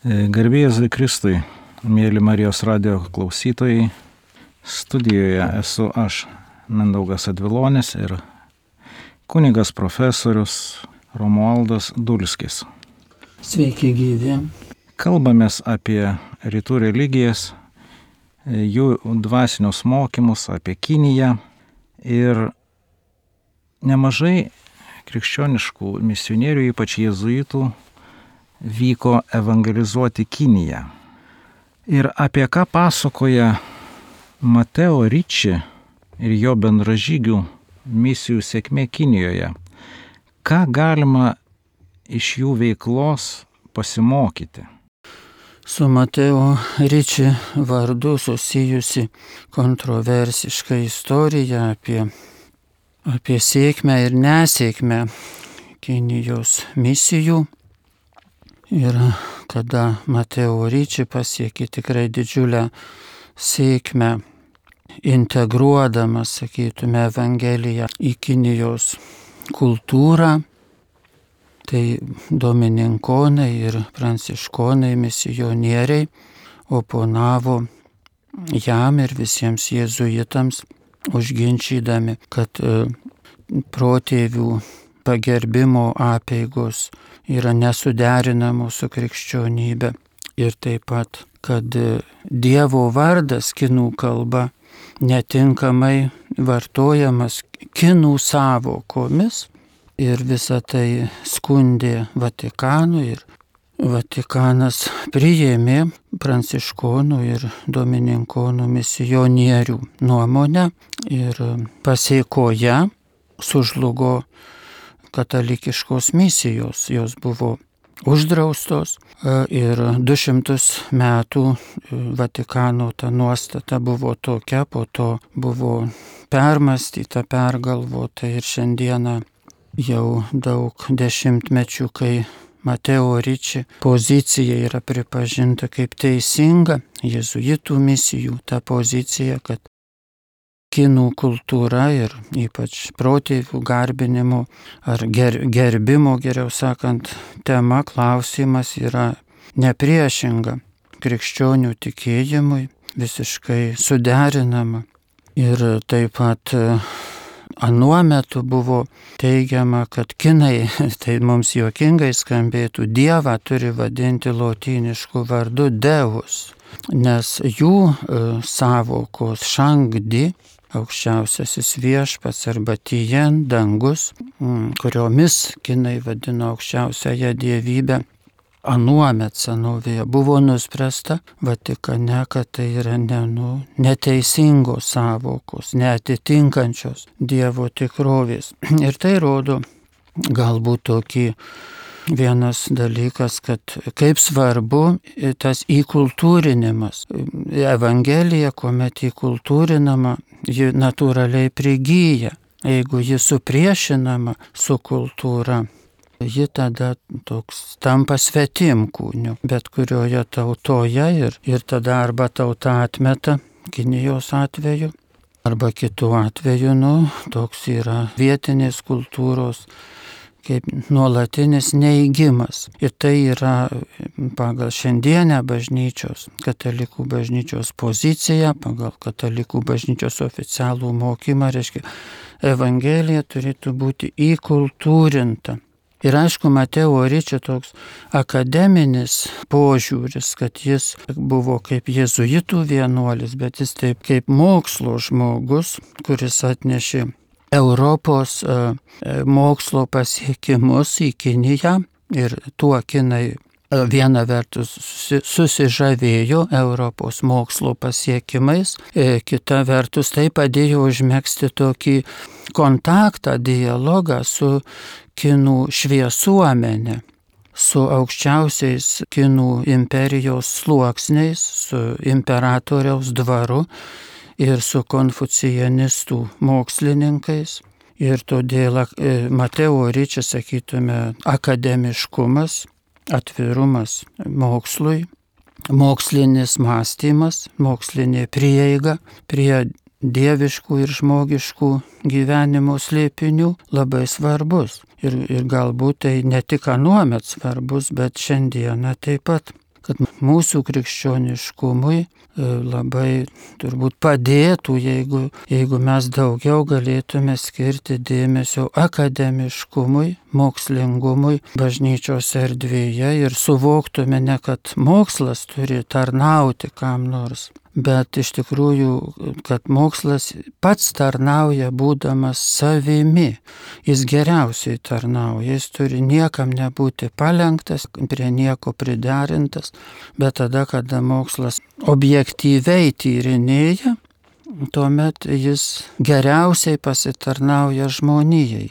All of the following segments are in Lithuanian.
Garbėjai Kristui, mėly Marijos radio klausytojai, studijoje esu aš, Mendaugas Advilonis ir kunigas profesorius Romualdas Dulskis. Sveiki gyvi. Kalbamės apie rytų religijas, jų dvasinius mokymus, apie Kiniją ir nemažai krikščioniškų misionierių, ypač jėzuitų, vyko evangelizuoti Kiniją. Ir apie ką pasakoja Mateo Ryči ir jo bendražygių misijų sėkmė Kinijoje. Ką galima iš jų veiklos pasimokyti? Su Mateo Ryči vardu susijusi kontroversiška istorija apie, apie sėkmę ir nesėkmę Kinijos misijų Ir kada Mateo Ryčiai pasiekė tikrai didžiulę sėkmę, integruodamas, sakytume, Evangeliją į Kinijos kultūrą, tai domininkonai ir pranciškonai misionieriai oponavo jam ir visiems jėzuitams, užginčydami, kad e, protėvių pagerbimo apėgos yra nesuderinamos su krikščionybė. Ir taip pat, kad Dievo vardas kinų kalba netinkamai vartojamas kinų savokomis ir visą tai skundė Vatikanui ir Vatikanas priėmė pranciškonų ir domininkonų misionierių nuomonę ir pasiekoje sužlugo katalikiškos misijos. Jos buvo uždraustos e, ir 200 metų e, Vatikano ta nuostata buvo tokia, po to buvo permastyta, pergalvota ir šiandieną jau daug dešimtmečių, kai Mateo Ryči pozicija yra pripažinta kaip teisinga, jezuitų misijų ta pozicija, kad kinų kultūra ir ypač protėvių garbinimo ar ger, gerbimo, geriau sakant, tema, klausimas yra nepriešinga krikščionių tikėjimui, visiškai suderinama. Ir taip pat e, anuo metu buvo teigiama, kad kinai, tai mums juokingai skambėtų, Dievą turi vadinti lotynišku vardu Deus, nes jų e, savokos šangdi aukščiausiasis viešpats arba Tijen dangus, mm, kuriomis kinai vadino aukščiausiąją dievybę. Anuomet senovėje buvo nuspręsta Vatikane, kad tai yra ne, nu, neteisingos savokos, neatitinkančios Dievo tikrovės. Ir tai rodo galbūt tokį vienas dalykas, kad kaip svarbu tas įkultūrinimas. Evangelija, kuomet įkultūrinama, ji natūraliai prigyja. Jeigu ji supriešinama su kultūra, ji tada toks tampa svetim kūniu, bet kurioje tautoje ir, ir tada arba tauta atmeta, Kinijos atveju, arba kitų atveju, nu, toks yra vietinės kultūros kaip nuolatinis neįgymas. Ir tai yra pagal šiandienę bažnyčios, katalikų bažnyčios poziciją, pagal katalikų bažnyčios oficialų mokymą, reiškia, Evangelija turėtų būti įkultūrinta. Ir aišku, Mateo Ryčia toks akademinis požiūris, kad jis buvo kaip jėzuitų vienuolis, bet jis taip kaip mokslo žmogus, kuris atnešė Europos e, e, mokslo pasiekimus į Kiniją ir tuo kinai e, viena vertus susižavėjo Europos mokslo pasiekimais, kita vertus tai padėjo užmėgsti tokį kontaktą, dialogą su kinų šviesuomenė su aukščiausiais kinų imperijos sluoksniais, su imperatoriaus dvaru ir su konfucijanistų mokslininkais. Ir todėl e, Mateo Ryčia, sakytume, akademiškumas, atvirumas mokslui, mokslinis mąstymas, mokslinė prieiga prie dieviškų ir žmogiškų gyvenimo slėpinių labai svarbus. Ir, ir galbūt tai ne tik anuomet svarbus, bet šiandieną taip pat kad mūsų krikščioniškumui e, labai turbūt padėtų, jeigu, jeigu mes daugiau galėtume skirti dėmesio akademiškumui, mokslingumui bažnyčios erdvėje ir suvoktume ne, kad mokslas turi tarnauti kam nors, bet iš tikrųjų, kad mokslas pats tarnauja būdamas savimi. Jis geriausiai tarnauja, jis turi niekam nebūti palengtas, prie nieko priderintas, bet tada, kada mokslas objektyviai tyrinėja, tuomet jis geriausiai pasitarnauja žmonijai.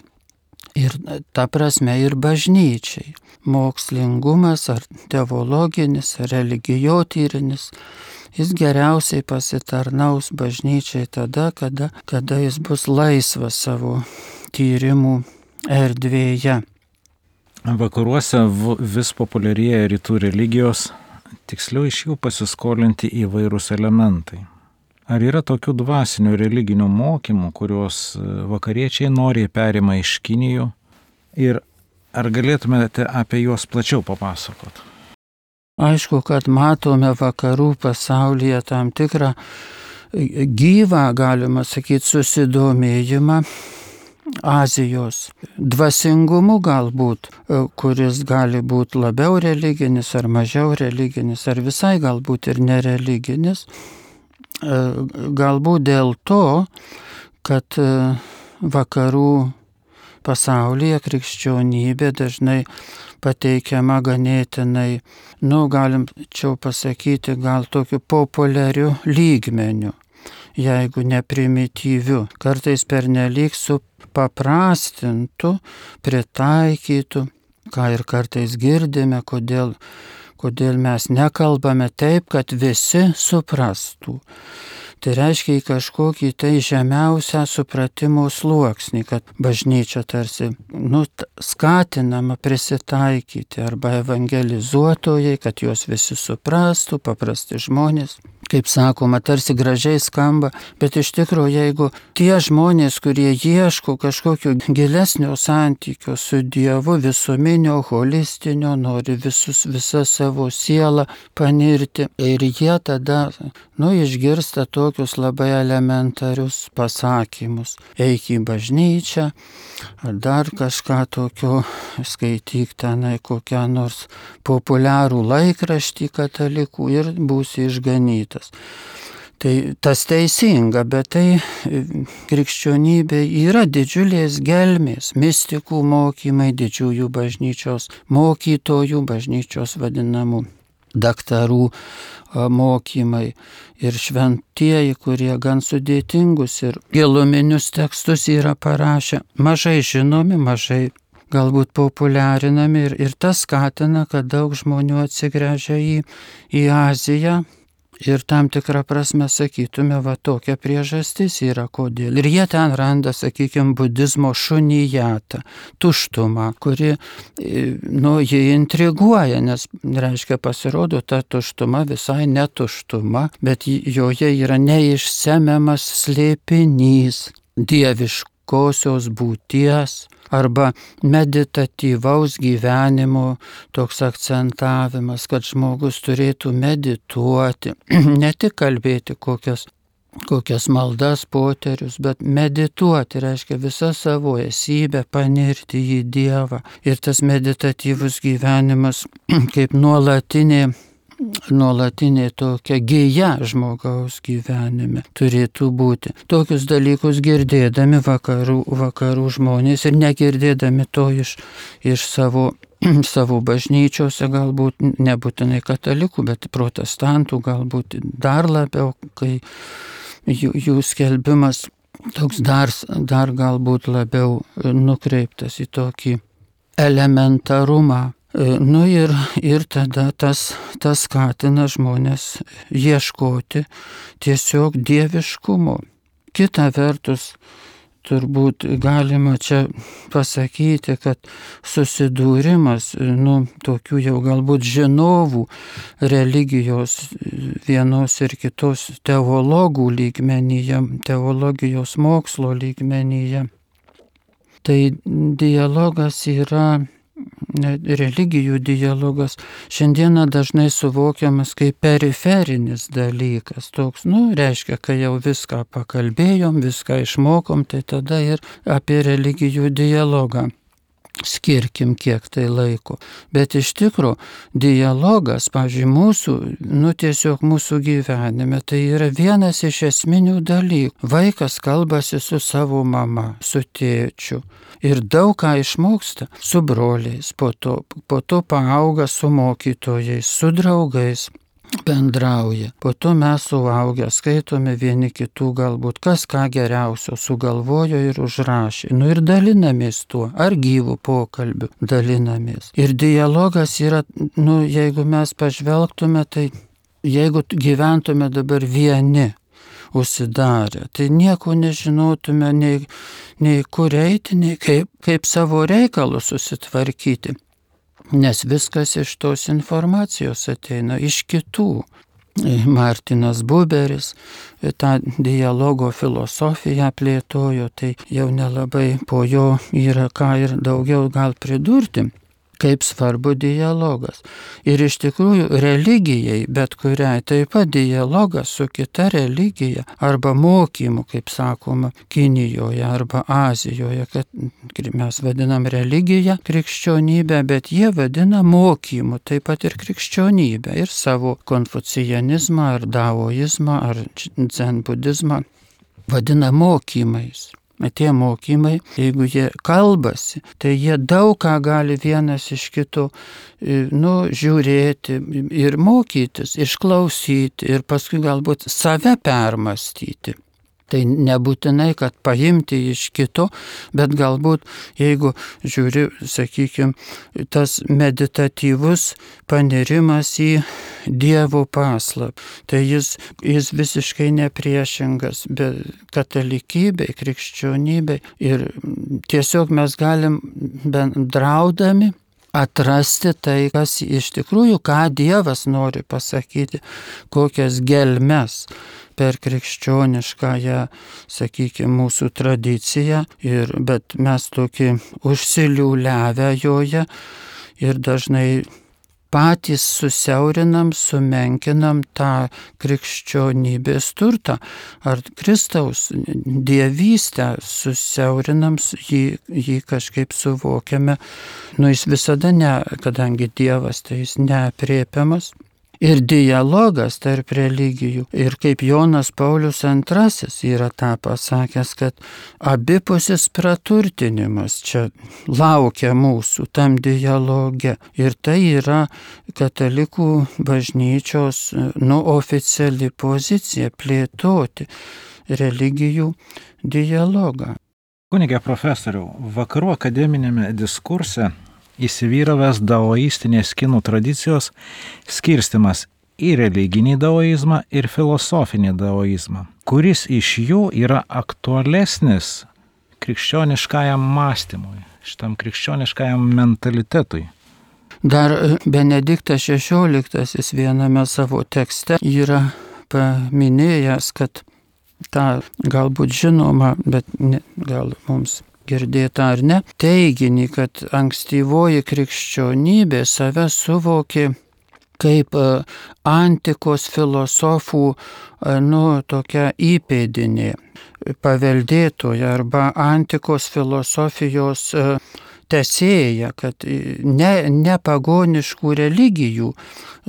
Ir ta prasme ir bažnyčiai. Mokslingumas ar teologinis, ar religijotyrinis jis geriausiai pasitarnaus bažnyčiai tada, kada, kada jis bus laisvas savo tyrimų erdvėje. Vakaruose vis populiarėja rytų religijos, tiksliau iš jų pasiskolinti įvairūs elementai. Ar yra tokių dvasinių religinių mokymų, kuriuos vakariečiai noriai perima iš Kinijų ir ar galėtumėte apie juos plačiau papasakoti? Aišku, kad matome vakarų pasaulyje tam tikrą gyvą, galima sakyti, susidomėjimą Azijos dvasingumu galbūt, kuris gali būti labiau religinis ar mažiau religinis, ar visai galbūt ir nereliginis. Galbūt dėl to, kad vakarų pasaulyje krikščionybė dažnai pateikiama ganėtinai, nu, galim čia pasakyti, gal tokiu populiariu lygmeniu, jeigu ne primityviu, kartais pernelyg supaprastintų, pritaikytų, ką ir kartais girdime, kodėl, kodėl mes nekalbame taip, kad visi suprastų. Tai reiškia į kažkokį tai žemiausią supratimo sluoksnį, kad bažnyčia tarsi nu, skatinama prisitaikyti arba evangelizuotojai, kad juos visi suprastų, paprasti žmonės kaip sakoma, tarsi gražiai skamba, bet iš tikrųjų, jeigu tie žmonės, kurie ieško kažkokio gilesnio santykio su Dievu, visuminio, holistinio, nori visus, visą savo sielą panirti ir jie tada, nu, išgirsta tokius labai elementarius pasakymus. Eik į bažnyčią, ar dar kažką tokio, skaityk tenai kokią nors populiarų laikraštį katalikų ir būsi išganytas šventas. Tai tas teisinga, bet tai e, krikščionybė yra didžiulės gelmės, mistikų mokymai, didžiųjų bažnyčios mokytojų, bažnyčios vadinamų daktarų mokymai ir šventieji, kurie gan sudėtingus ir giluminius tekstus yra parašę, mažai žinomi, mažai galbūt populiarinami ir, ir tas skatina, kad daug žmonių atsigręžia į, į Aziją, Ir tam tikrą prasme sakytume, va tokia priežastis yra kodėl. Ir jie ten randa, sakykime, budizmo šunijatą, tuštumą, kuri, e, nu, jie intriguoja, nes, reiškia, pasirodo, ta tuštuma visai netuštuma, bet joje yra neišsemiamas slėpinys dieviškosios būties arba meditatyvaus gyvenimo toks akcentavimas, kad žmogus turėtų medituoti, ne tik kalbėti kokias kokias maldas, poterius, bet medituoti reiškia visą savo esybę, panirti į Dievą. Ir tas meditatyvus gyvenimas kaip nuolatinė nuolatinė tokia gėja žmogaus gyvenime turėtų būti. Tokius dalykus girdėdami vakarų, vakarų žmonės ir negirdėdami to iš, iš savo savo bažnyčiose, galbūt nebūtinai katalikų, bet protestantų, galbūt dar labiau, kai jų, jų skelbimas toks dar, dar galbūt labiau nukreiptas į tokį elementarumą nu ir, ir tada tas, tas skatina žmonės ieškoti tiesiog dieviškumo. Kita vertus, turbūt galima čia pasakyti, kad susidūrimas, nu, tokių jau galbūt žinovų religijos vienos ir kitos teologų lygmenyje, teologijos mokslo lygmenyje, tai dialogas yra religijų dialogas šiandieną dažnai suvokiamas kaip periferinis dalykas. Toks, nu, reiškia, kai jau viską pakalbėjom, viską išmokom, tai tada ir apie religijų dialogą skirkim kiek tai laiko. Bet iš tikrųjų dialogas, pavyzdžiui, mūsų, nu tiesiog mūsų gyvenime, tai yra vienas iš esminių dalykų. Vaikas kalbasi su savo mama, su tėčiu. Ir daug ką išmoksta su broliais, po to, po to paauga su mokytojais, su draugais bendrauja. Po to mes suaugę skaitome vieni kitų galbūt, kas ką geriausio sugalvojo ir užrašė. Nu ir dalinamės tuo, ar gyvų pokalbių dalinamės. Ir dialogas yra, nu jeigu mes pažvelgtume, tai jeigu gyventume dabar vieni, užsidarę. Tai nieko nežinotume nei, nei kur eiti, nei kaip, kaip savo reikalus susitvarkyti nes viskas iš tos informacijos ateina iš kitų. Martinas Buberis tą dialogo filosofiją plėtojo, tai jau nelabai po jo yra ką ir daugiau gal pridurti kaip svarbu dialogas. Ir iš tikrųjų religijai, bet kuriai taip pat dialogas su kita religija arba mokymu, kaip sakoma, Kinijoje arba Azijoje, kad mes vadinam religiją krikščionybę, bet jie vadina mokymu taip pat ir krikščionybę ir savo konfucijanizmą ar daoizmą ar dzen budizmą vadina mokymais tie mokymai, jeigu jie kalbasi, tai jie daug ką gali vienas iš kito, e, nu, žiūrėti ir mokytis, išklausyti ir paskui galbūt save permastyti. Tai nebūtinai, kad paimti iš kito, bet galbūt, jeigu žiūri, sakykime, tas meditatyvus panirimas į Dievo paslap, tai jis, jis visiškai nepriešingas, bet katalikybei, krikščionybei. Ir tiesiog mes galim bendraudami atrasti tai, kas iš tikrųjų, ką Dievas nori pasakyti, kokias gelmes per krikščioniškąją, sakykime, mūsų tradiciją, ir, bet mes tokį užsiliūliavę joje ir dažnai patys susiaurinam, sumenkinam tą krikščionybės turtą ar Kristaus dievystę, susiaurinam, jį, jį kažkaip suvokiame. Nu jis visada ne, kadangi Dievas tai jis neapriepiamas, ir dialogas tarp religijų. Ir kaip Jonas Paulius II yra tą pasakęs, kad abipusis praturtinimas čia laukia mūsų tam dialoge. Ir tai yra katalikų bažnyčios nu, oficiali pozicija plėtoti religijų dialogą. Kunigė profesoriau, vakarų akademinėme diskurse įsivyravęs daoistinės kinų tradicijos skirstimas į religinį daoizmą ir filosofinį daoizmą. Kuris iš jų yra aktualesnis krikščioniškajam mąstymui, šitam krikščioniškajam mentalitetui? Dar Benediktas XVI viename savo tekste yra paminėjęs, kad tą galbūt žinoma, bet ne, gal mums girdėta ar ne, teiginį, kad ankstyvoji krikščionybė save suvokė kaip e, antikos filosofų, e, nu, tokia įpėdinė, paveldėtoja arba antikos filosofijos e, tesėja, kad ne, ne pagoniškų religijų,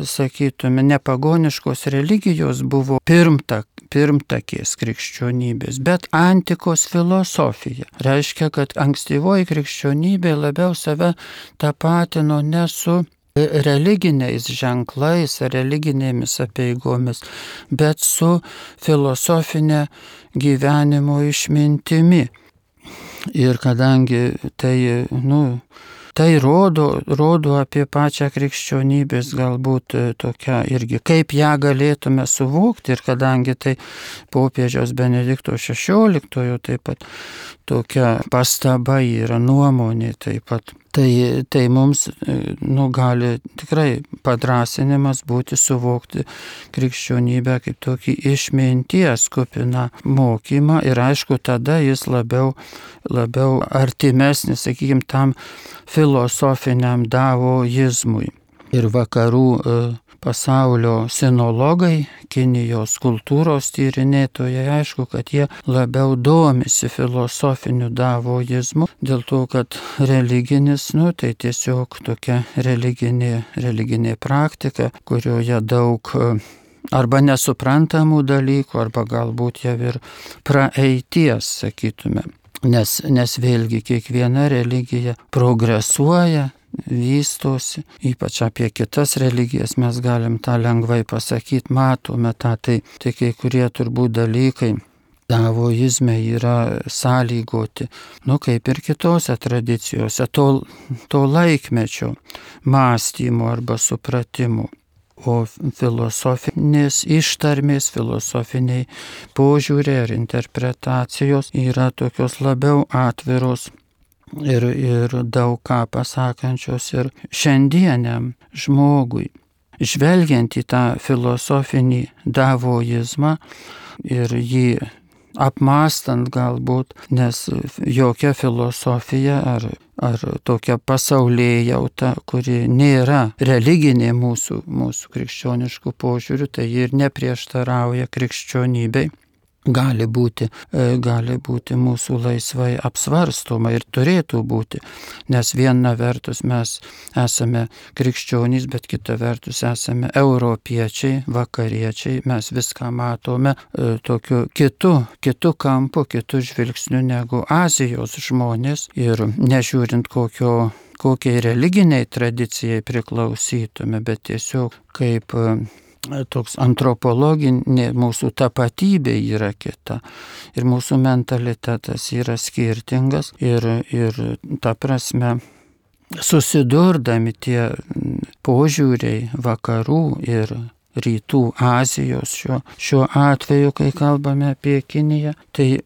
sakytume, ne pagoniškos religijos buvo pirmtak, pirmtakės krikščionybės, bet antikos filosofija. Reiškia, kad ankstyvoji krikščionybė labiau save tapatino ne su religiniais ženklais, religinėmis apieigomis, bet su filosofinė gyvenimo išmintimi. Ir kadangi tai, nu, tai rodo, rodo apie pačią krikščionybės galbūt e, tokia irgi, kaip ją galėtume suvokti. Ir kadangi tai popiežiaus Benedikto XVI taip pat tokia pastaba yra nuomonė taip pat Tai, tai mums nu, gali tikrai padrasinimas būti suvokti krikščionybę kaip tokį išminties kupiną mokymą ir aišku, tada jis labiau, labiau artimesnis, sakykime, tam filosofiniam davoizmui. Ir vakarų pasaulio sinologai, Kinijos kultūros tyrinėtojai, aišku, kad jie labiau domisi filosofiniu davoizmu, dėl to, kad religinis, nu, tai tiesiog tokia religinė, religinė praktika, kurioje daug arba nesuprantamų dalykų, arba galbūt jau ir praeities, sakytume. Nes, nes vėlgi kiekviena religija progresuoja, vystosi, ypač apie kitas religijas mes galim tą lengvai pasakyti, matome tą, tai, tai kai kurie turbūt dalykai davoizme yra sąlygoti, nu kaip ir kitose tradicijose, to, to laikmečio mąstymo arba supratimo. O filosofinės ištarmės, filosofiniai požiūrė ar interpretacijos yra tokios labiau atviros ir, ir daug ką pasakančios ir šiandieniam žmogui. Žvelgiant į tą filosofinį davoizmą ir jį apmastant galbūt, nes jokia filosofija ar, ar tokia pasaulyje jauta, kuri nėra religinė mūsų, mūsų krikščioniškų požiūrių, tai ir neprieštarauja krikščionybei gali būti, e, gali būti mūsų laisvai apsvarstoma ir turėtų būti, nes viena vertus mes esame krikščionys, bet kita vertus esame europiečiai, vakariečiai, mes viską matome e, tokiu kitu, kitu kampu, kitu žvilgsniu negu Azijos žmonės. Ir nežiūrint kokio kokiai religiniai tradicijai priklausytume, bet tiesiog kaip toks antropologinė mūsų tapatybė yra kita ir mūsų mentalitetas yra skirtingas ir, ir ta prasme susidurdami tie požiūriai vakarų ir rytų Azijos šiuo, šiuo atveju, kai kalbame apie Kiniją, tai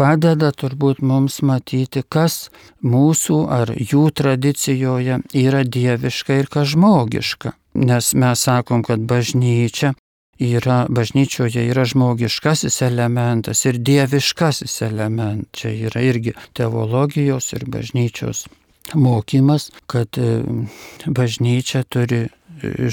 padeda turbūt mums matyti, kas mūsų ar jų tradicijoje yra dieviška ir kas žmogiška. Nes mes sakom, kad bažnyčia yra, bažnyčioje yra žmogiškasis elementas ir dieviškasis elementas. Čia yra irgi teologijos ir bažnyčios mokymas, kad e, bažnyčia turi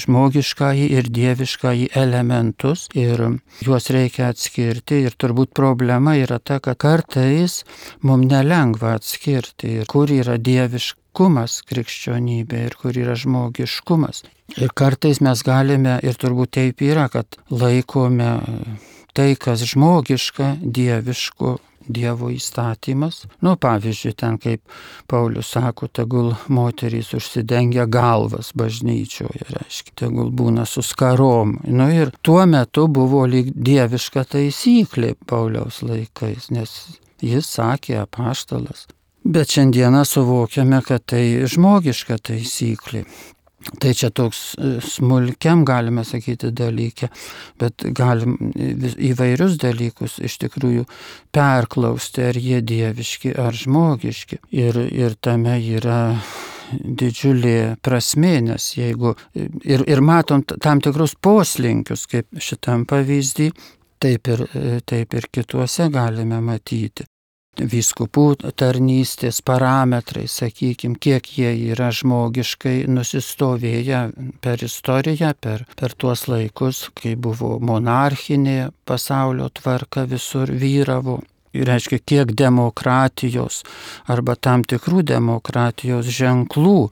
žmogiškąjį ir dieviškąjį elementus ir juos reikia atskirti ir turbūt problema yra ta, kad kartais mums nelengva atskirti ir kur yra dieviška žmogiškumas krikščionybė ir kur yra žmogiškumas. Ir kartais mes galime, ir turbūt taip yra, kad laikome tai, kas žmogiška, dievišku, Dievo įstatymas. Nu, pavyzdžiui, ten kaip Paulius sako, tegul moterys užsidengia galvas bažnyčioje, reiškia, tegul būna su skarom. Nu ir tuo metu buvo lyg dieviška taisyklė Pauliaus laikais, nes jis sakė apaštalas, Bet šiandieną suvokiame, kad tai žmogiška taisyklė. Tai čia toks e, smulkiam, galime sakyti, dalykė, bet galim įvairius dalykus iš tikrųjų perklausti, ar jie dieviški, ar žmogiški. Ir, ir tame yra didžiulė prasmė, nes jeigu ir, ir matom tam tikrus poslinkius, kaip šitam pavyzdį, taip ir, taip ir kituose galime matyti vyskupų tarnystės parametrai, sakykime, kiek jie yra žmogiškai nusistovėję per istoriją, per, per tuos laikus, kai buvo monarchinė pasaulio tvarka visur vyravo reiškia, kiek demokratijos arba tam tikrų demokratijos ženklų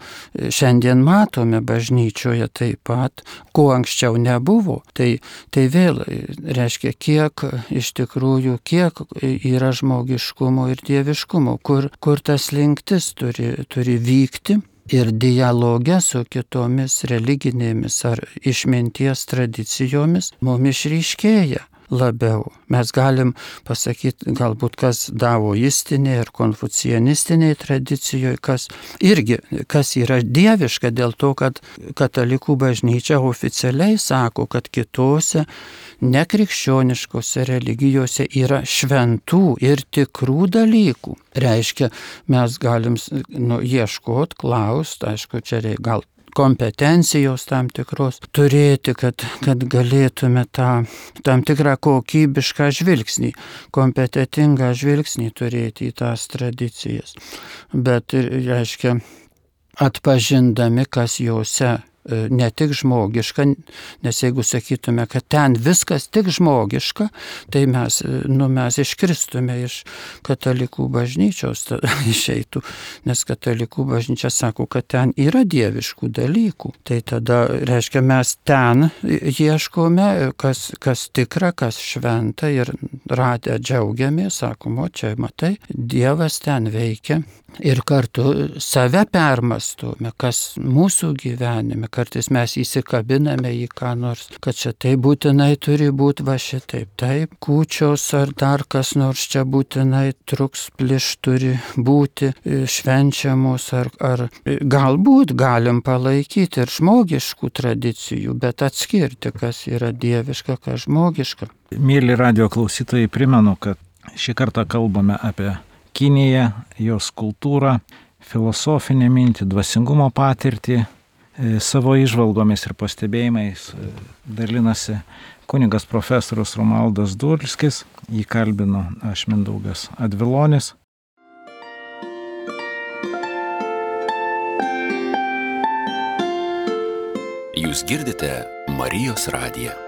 šiandien matome bažnyčioje taip pat, ko anksčiau nebuvo. Tai, tai vėl reiškia, kiek iš tikrųjų, kiek yra žmogiškumo ir dieviškumo, kur, kur tas linktis turi, turi vykti ir dialoge su kitomis religinėmis ar išminties tradicijomis mums išryškėja labiau. Mes galim pasakyti, galbūt kas daoistinėje ir konfucianistinėje tradicijoje, kas irgi, kas yra dieviška dėl to, kad katalikų bažnyčia oficialiai sako, kad kitose nekrikščioniškose religijose yra šventų ir tikrų dalykų. Reiškia, mes galim nu, ieškoti, klausti, aišku, čia gal kompetencijos tam tikros turėti, kad, kad galėtume tą tam tikrą kokybišką žvilgsnį, kompetitingą žvilgsnį turėti į tas tradicijas. Bet, reiškia, atpažindami, kas juose ne tik žmogiška, nes jeigu sakytume, kad ten viskas tik žmogiška, tai mes, e, nu, mes iškristume iš katalikų bažnyčios, išeitų, nes katalikų bažnyčia sako, kad ten yra dieviškų dalykų. Tai tada, reiškia, mes ten ieškome, kas, kas tikra, kas šventa ir radę džiaugiamės, sakoma, čia matai, Dievas ten veikia ir kartu save permastume, kas mūsų gyvenime, kartais mes įsikabiname į ką nors, kad čia tai būtinai turi būti va šitaip, taip, kūčios ar dar kas nors čia būtinai truks pliš turi būti e, švenčiamos, ar, ar e, galbūt galim palaikyti ir žmogiškų tradicijų, bet atskirti, kas yra dieviška, kas žmogiška. Mėly radio klausytojai, primenu, kad šį kartą kalbame apie Kiniją, jos kultūrą, filosofinę mintį, dvasingumo patirtį, e, savo išvalgomis ir pastebėjimais e, dalinasi kunigas profesorius Romaldas Dulskis, jį kalbino aš Mindaugas Advilonis. Jūs girdite Marijos radiją.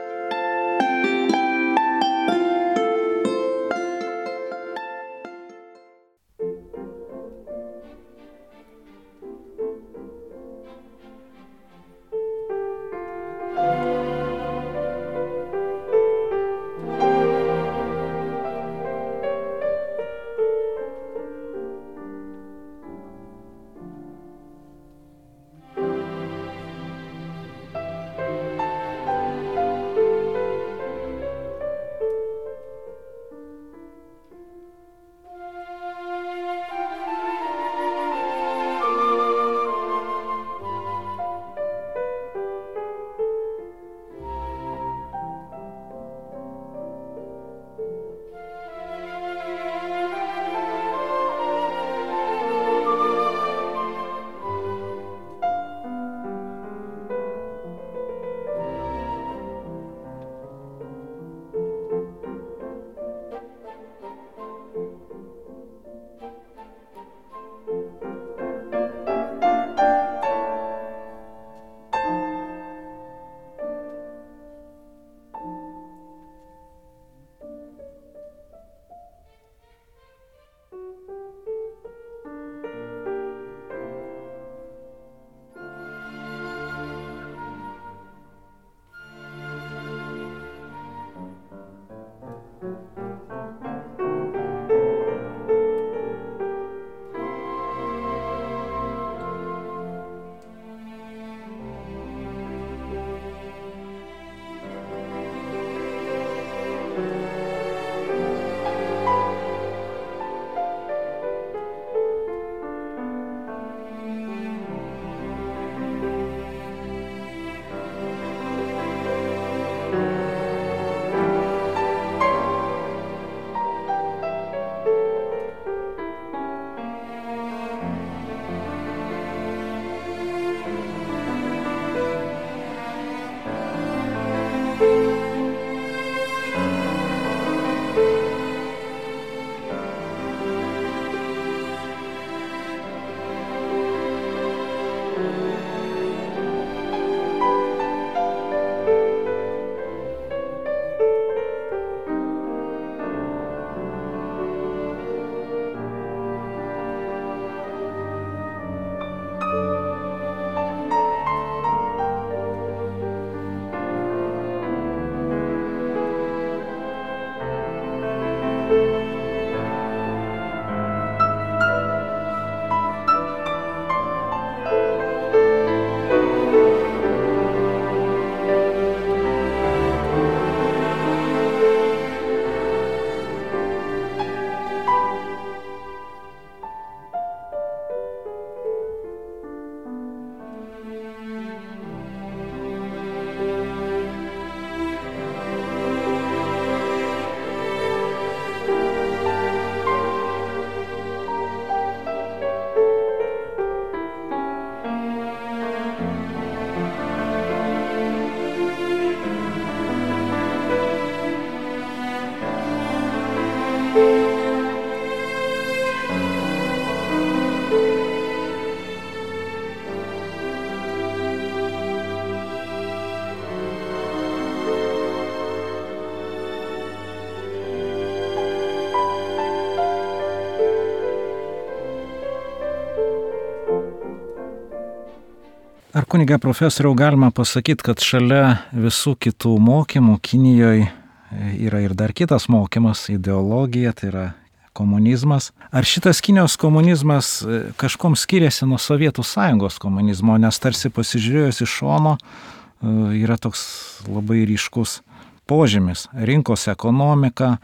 Ar kuniga profesoriau galima pasakyti, kad šalia visų kitų mokymų Kinijoje yra ir dar kitas mokymas - ideologija, tai yra komunizmas. Ar šitas Kinijos komunizmas e, kažkom skiriasi nuo Sovietų sąjungos komunizmo, nes tarsi pasižiūrėjus iš šono e, yra toks labai ryškus požymis - rinkos ekonomika,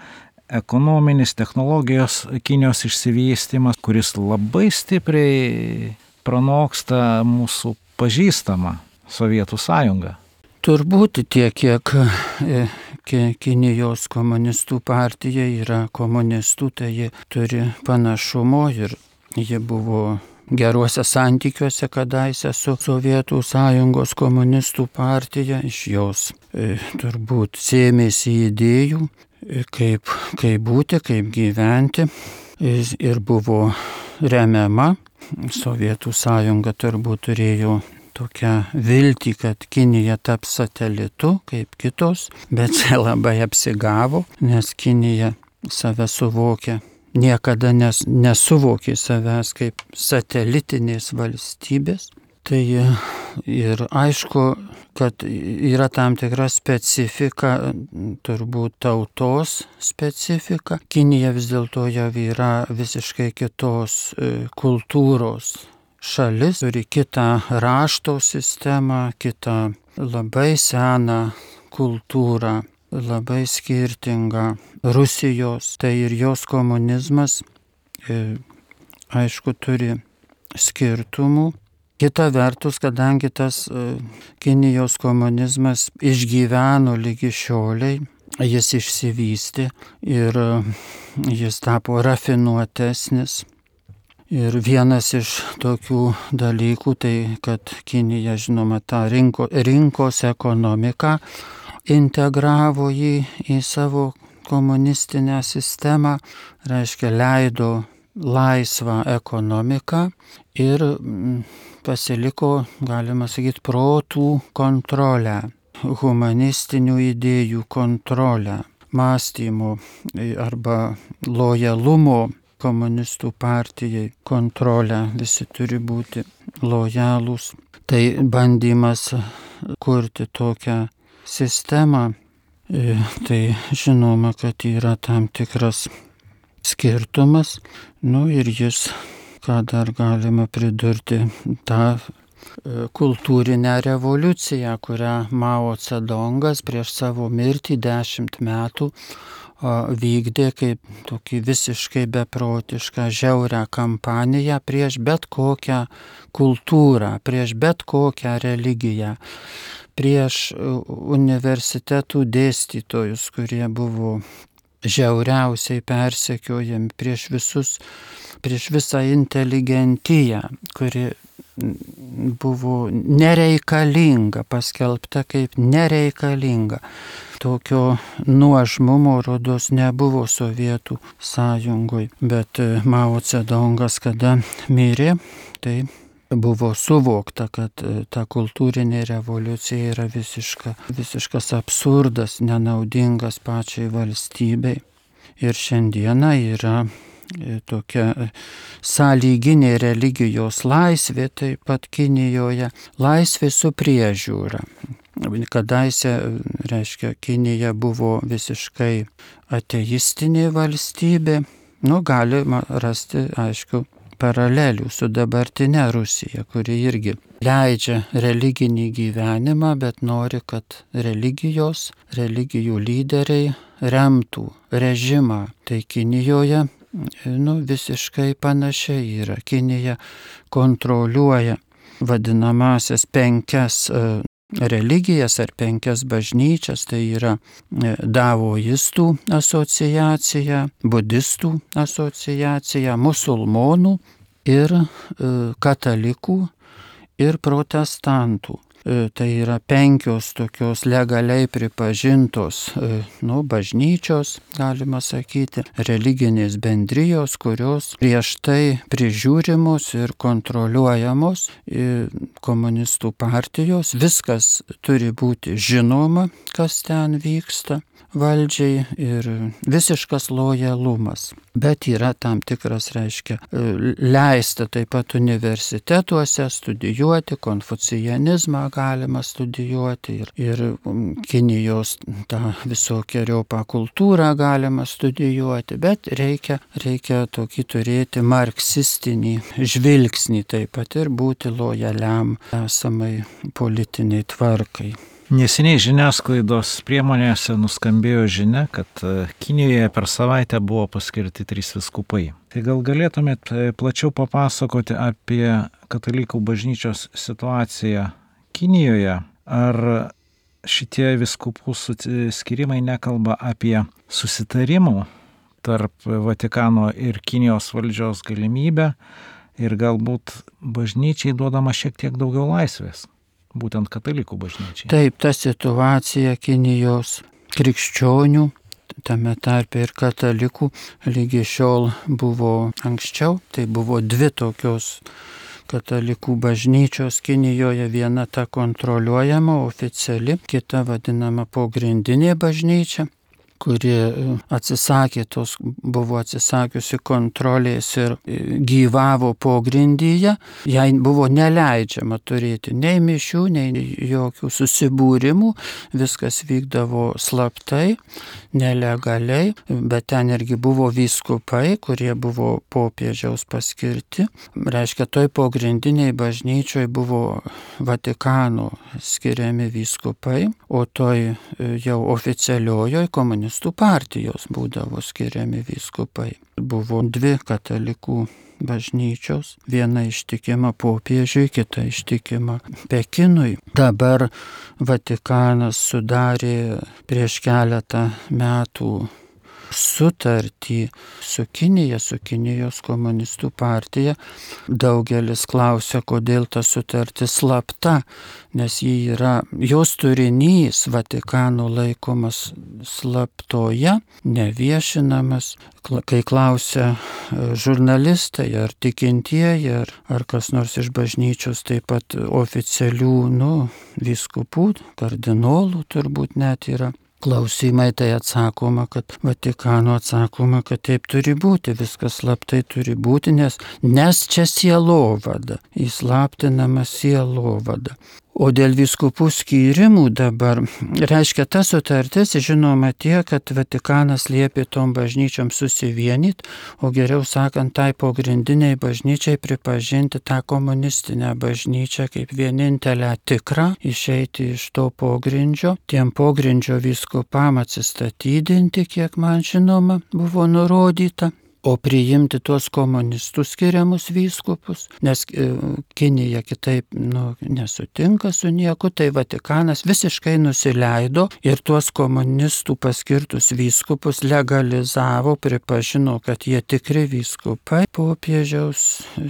ekonominis technologijos Kinijos išsivystymas, kuris labai stipriai pranoksta mūsų pažįstamą Sovietų sąjungą. Turbūt tiek, kiek e, Kinijos komunistų partija yra komunistų, tai ji turi panašumo ir ji buvo geruose santykiuose kadaise su Sovietų sąjungos komunistų partija, iš jos e, turbūt sėmėsi idėjų, e, kaip, kaip būti, kaip gyventi ir buvo remiama. Sovietų sąjunga turbūt turėjo tokią viltį, kad Kinija taps satelitu kaip kitos, bet čia labai apsigavo, nes Kinija save suvokia niekada nes, nesuvokė savęs kaip satelitinės valstybės. Tai ir aišku, kad yra tam tikra specifika, turbūt tautos specifika. Kinija vis dėlto jau yra visiškai kitos e, kultūros šalis turi kitą rašto sistemą, kitą labai seną kultūrą, labai skirtingą Rusijos, tai ir jos komunizmas, e, aišku, turi skirtumų. Kita vertus, kadangi tas e, Kinijos komunizmas išgyveno lygi šioliai, jis išsivystė ir e, jis tapo rafinuotesnis, Ir vienas iš tokių dalykų tai, kad Kinija, žinoma, tą rinko, rinkos ekonomiką integravo jį į savo komunistinę sistemą, reiškia leido laisvą ekonomiką ir mm, pasiliko, galima sakyti, protų kontrolę, humanistinių idėjų kontrolę, mąstymo arba lojalumo komunistų partijai kontrolę, visi turi būti lojalūs. Tai bandymas kurti tokią sistemą, e, tai žinoma, kad yra tam tikras skirtumas, nu ir jis, ką dar galima pridurti, tą e, kultūrinę revoliuciją, kurią Mao Cedongas prieš savo mirtį dešimt metų vykdė kaip tokį visiškai beprotišką, žiaurę kampaniją prieš bet kokią kultūrą, prieš bet kokią religiją, prieš universitetų dėstytojus, kurie buvo žiauriausiai persekiojami, prieš visus, prieš visą inteligentiją, kuri buvo nereikalinga, paskelbta kaip nereikalinga. Tokio nuožmumo rodos nebuvo Sovietų sąjungoje, bet Mao Cedongas, kada mirė, tai buvo suvokta, kad e, ta kultūrinė revoliucija yra visiška, visiškas absurdas, nenaudingas pačiai valstybei. Ir šiandieną yra e, tokia sąlyginė religijos laisvė, taip pat Kinijoje, laisvė su priežiūra. Kadaise, reiškia, Kinija buvo visiškai ateistinė valstybė. Nu, galima rasti, aišku, paralelių su dabartinė Rusija, kuri irgi leidžia religinį gyvenimą, bet nori, kad religijos, religijų lyderiai remtų režimą. Tai Kinijoje nu, visiškai panašiai yra. Kinija kontroliuoja vadinamasias penkias religijas ar penkias bažnyčias, tai yra e, davoistų asociacija, budistų asociacija, musulmonų ir e, katalikų ir protestantų. E, tai yra penkios tokios legaliai pripažintos, e, nu, bažnyčios, galima sakyti, religinės bendrijos, kurios prieš tai prižiūrimos ir kontroliuojamos komunistų partijos. Viskas turi būti žinoma, kas ten vyksta valdžiai ir visiškas lojalumas. Bet yra tam tikras, reiškia, leista taip pat universitetuose studijuoti, konfucijanizmą galima studijuoti ir, ir um, Kinijos tą visokiojopą kultūrą galima studijuoti, bet reikia, reikia tokį turėti marksistinį žvilgsnį taip pat ir būti lojaliam esamai politiniai tvarkai. Neseniai žiniasklaidos priemonėse nuskambėjo žinia, kad e, Kinijoje per savaitę buvo paskirti trys viskupai. Tai gal galėtumėt e, plačiau papasakoti apie katalikų bažnyčios situaciją Kinijoje? Ar šitie viskupų skirimai nekalba apie susitarimų tarp Vatikano ir Kinijos valdžios galimybę ir galbūt bažnyčiai duodama šiek tiek daugiau laisvės? būtent katalikų bažnyčiai. Taip, ta situacija Kinijos krikščionių, tame tarpe ir katalikų, lygi šiol buvo anksčiau, tai buvo dvi tokios katalikų bažnyčios Kinijoje, viena ta kontroliuojama oficiali, kita vadinama pogrindinė bažnyčia kuri e, atsisakė tos, buvo atsisakiusi kontrolės ir e, gyvavo pogrindyje, jai buvo neleidžiama turėti nei mišių, nei jokių susibūrimų, viskas vykdavo slaptai, nelegaliai, bet ten irgi buvo vyskupai, kurie buvo popiežiaus paskirti. Reiškia, toj pogrindiniai bažnyčioj buvo Vatikano skiriami vyskupai, o toj e, jau oficialiojoj komunistų komunistų partijos būdavo skiriami vyskupai. Buvo dvi katalikų bažnyčios, viena ištikima popiežiui, kita ištikima Pekinui. Dabar Vatikanas sudarė prieš keletą metų sutartį su Kinija, su Kinijos komunistų partija. Daugelis klausia, kodėl ta sutartis slapta, nes ji yra, jos turinys Vatikano laikomas slaptoje, neviešinamas. Kai klausia e, žurnalistai ar tikintieji, ar, ar kas nors iš bažnyčios, taip pat oficialių, nu, viskupų, kardinolų turbūt net yra klausimai, tai atsakoma, kad Vatikano atsakoma, kad taip turi būti, viskas slaptai turi būti, nes, nes čia sielovada, įslaptinama sielovada. O dėl viskupų skyrimų dabar, reiškia, ta sutartis, žinoma, tie, kad Vatikanas liepė tom bažnyčiom susivienyti, o geriau sakant, tai pogrindiniai bažnyčiai pripažinti tą komunistinę bažnyčią kaip vienintelę tikrą, išeiti iš to pogrindžio, tiem pogrindžio viskupam atsistatydinti, kiek man žinoma, buvo nurodyta o priimti tuos komunistų skiriamus vyskupus, nes e, Kinija kitaip nu, nesutinka su nieku, tai Vatikanas visiškai nusileido ir tuos komunistų paskirtus vyskupus legalizavo, pripažino, kad jie tikri vyskupai. Popiežiaus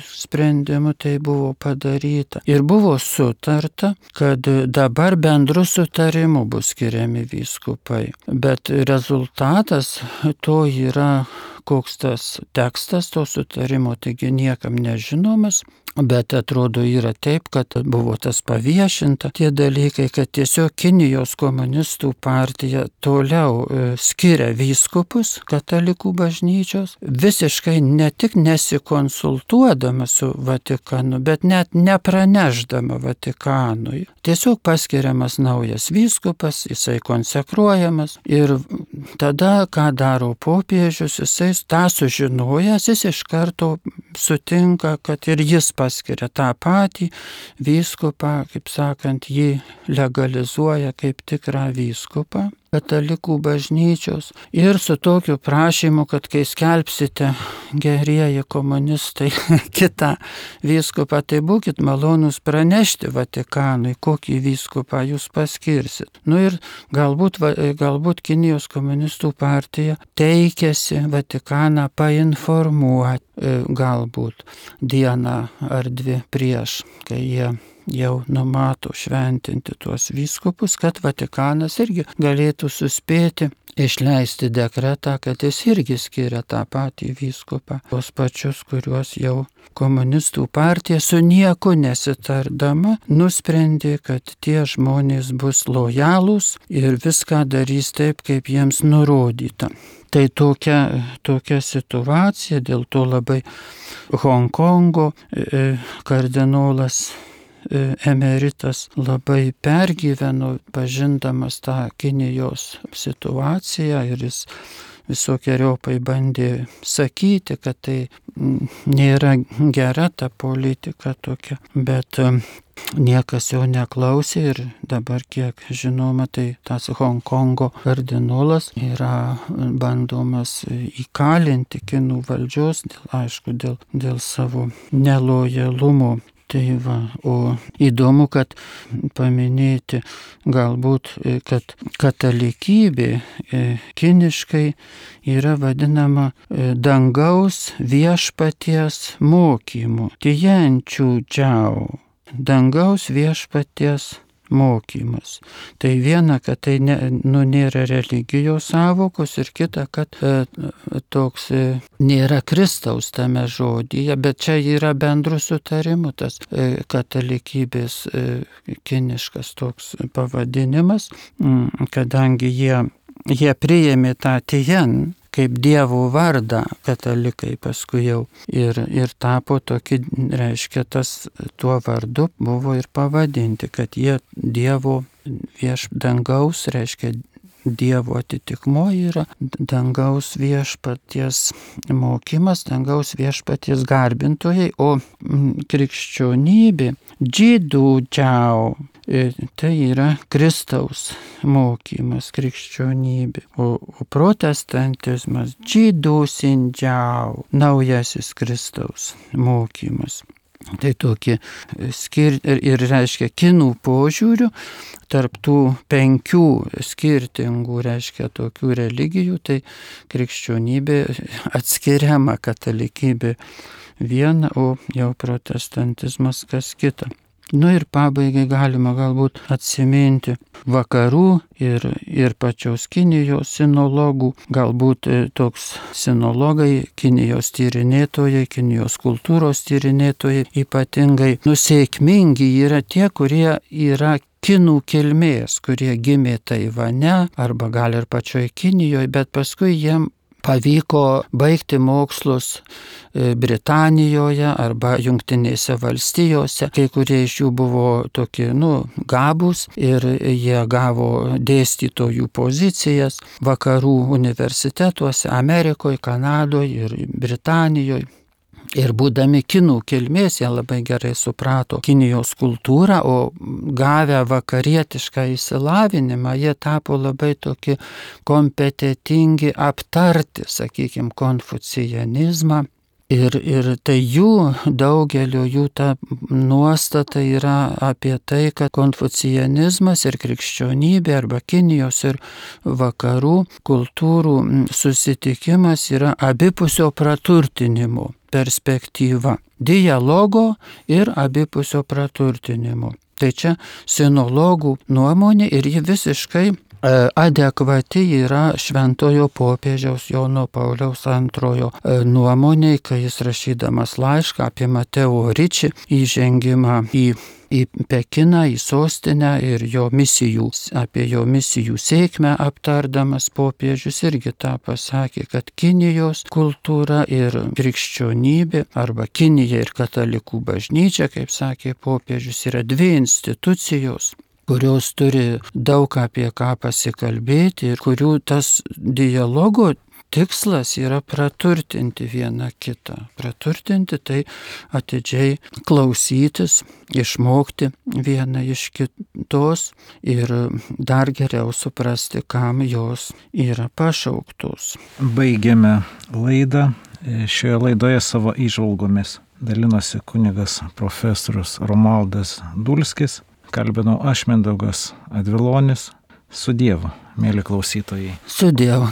sprendimu tai buvo padaryta. Ir buvo sutarta, kad dabar bendru sutarimu bus skiriami vyskupai. Bet rezultatas to yra koks tas tekstas to sutarimo, taigi niekam nežinomas, Bet atrodo yra taip, kad buvo tas paviešinta tie dalykai, kad tiesiog Kinijos komunistų partija toliau e, skiria vyskupus katalikų bažnyčios, visiškai ne tik nesikonsultuodama su Vatikanu, bet net nepraneždama Vatikanui. Tiesiog paskiriamas naujas vyskupas, jisai konsekruojamas ir tada, ką daro popiežius, jisai tą sužinojęs, jis iš karto sutinka, kad ir jis paskiria tą patį vyskupą, kaip sakant, jį legalizuoja kaip tikrą vyskupą katalikų bažnyčios ir su tokiu prašymu, kad kai skelbsite gerieji komunistai kitą vyskupą, tai būkit malonus pranešti Vatikanui, kokį vyskupą jūs paskirsit. Nu ir galbūt, galbūt Kinijos komunistų partija teikėsi Vatikaną painformuoti, e, galbūt dieną ar dvi prieš, kai jie jau numato šventinti tuos vyskupus, kad Vatikanas irgi galėtų suspėti išleisti dekretą, kad jis irgi skiria tą patį vyskupą, tos pačius, kuriuos jau komunistų partija su nieku nesitardama nusprendė, kad tie žmonės bus lojalūs ir viską darys taip, kaip jiems nurodyta. Tai tokia, tokia situacija, dėl to labai Hongkongo e, kardinolas e, emeritas labai pergyveno, pažindamas tą Kinijos situaciją ir jis visokiojopai bandė sakyti, kad tai nėra gera ta politika tokia, bet niekas jo neklausė ir dabar, kiek žinoma, tai tas Hongkongo kardinolas yra bandomas įkalinti kinų valdžios, dėl, aišku, dėl, dėl savo nelojalumo Tai va, o įdomu, kad paminėti galbūt, kad katalikybė kiniškai yra vadinama dangaus viešpaties mokymu. Tijančių džiau. Dangaus viešpaties mokymas. Tai viena, kad tai ne, nu, nėra religijos savokos ir kita, kad e, toks e, nėra Kristaus tame žodyje, bet čia yra bendrų sutarimų tas e, katalikybės e, kiniškas toks pavadinimas, m, kadangi jie, jie priėmė tą tijen kaip Dievo vardą katalikai paskui jau ir, ir tapo tokį, reiškia, tas tuo vardu buvo ir pavadinti, kad jie Dievo vieš dangaus, reiškia Dievo atitikmo yra dangaus viešpaties mokymas, dangaus viešpaties garbintojai, o krikščionybė, džydų džiau, tai yra Kristaus mokymas, krikščionybė, o, o protestantizmas, džydų sindžiau, naujasis Kristaus mokymas. Tai tokie skir ir, ir reiškia kinų požiūrių tarp tų penkių skirtingų, reiškia tokių religijų, tai krikščionybė atskiriama katalikybė viena, o jau protestantizmas kas kita. Nu ir pabaigai galima galbūt atsiminti vakarų ir, ir pačios Kinijos sinologų, galbūt toks sinologai, Kinijos tyrinėtojai, Kinijos kultūros tyrinėtojai ypatingai nusėkmingi yra tie, kurie yra kinų kilmės, kurie gimė Taivane arba gal ir pačioje Kinijoje, bet paskui jiem pavyko baigti mokslus Britanijoje arba Junktinėse valstijose. Kai kurie iš jų buvo tokie, nu, gabus ir jie gavo dėstytojų pozicijas vakarų universitetuose Amerikoje, Kanadoje ir Britanijoje. Ir būdami kinų kilmės, jie labai gerai suprato Kinijos kultūrą, o gavę vakarietišką įsilavinimą, jie tapo labai tokie kompetitingi aptarti, sakykime, konfucijanizmą. Ir, ir tai jų, daugelio jų ta nuostata yra apie tai, kad konfucijanizmas ir krikščionybė arba Kinijos ir vakarų kultūrų susitikimas yra abipusio praturtinimo perspektyva - dialogo ir abipusio praturtinimo. Tai čia sinologų nuomonė ir ji visiškai adekvati yra šventojo popiežiaus Jono Pauliaus antrojo nuomonė, kai jis rašydamas laišką apie Mateo Ričį įžengimą į į Pekiną, į sostinę ir jo misijų, apie jo misijų sėkmę aptardamas popiežius irgi tą pasakė, kad Kinijos kultūra ir krikščionybė arba Kinija ir katalikų bažnyčia, kaip sakė popiežius, yra dvi institucijos kurios turi daug apie ką pasikalbėti ir kurių tas dialogo tikslas yra praturtinti vieną kitą. Praturtinti tai atidžiai klausytis, išmokti vieną iš kitos ir dar geriau suprasti, kam jos yra pašauktos. Baigiame laidą. Šioje laidoje savo įžvalgomis dalinosi kunigas profesorius Romaldas Dulskis kalbinau aš Mindaugas Advilonis. Su Dievu, mėly klausytojai. Su Dievu.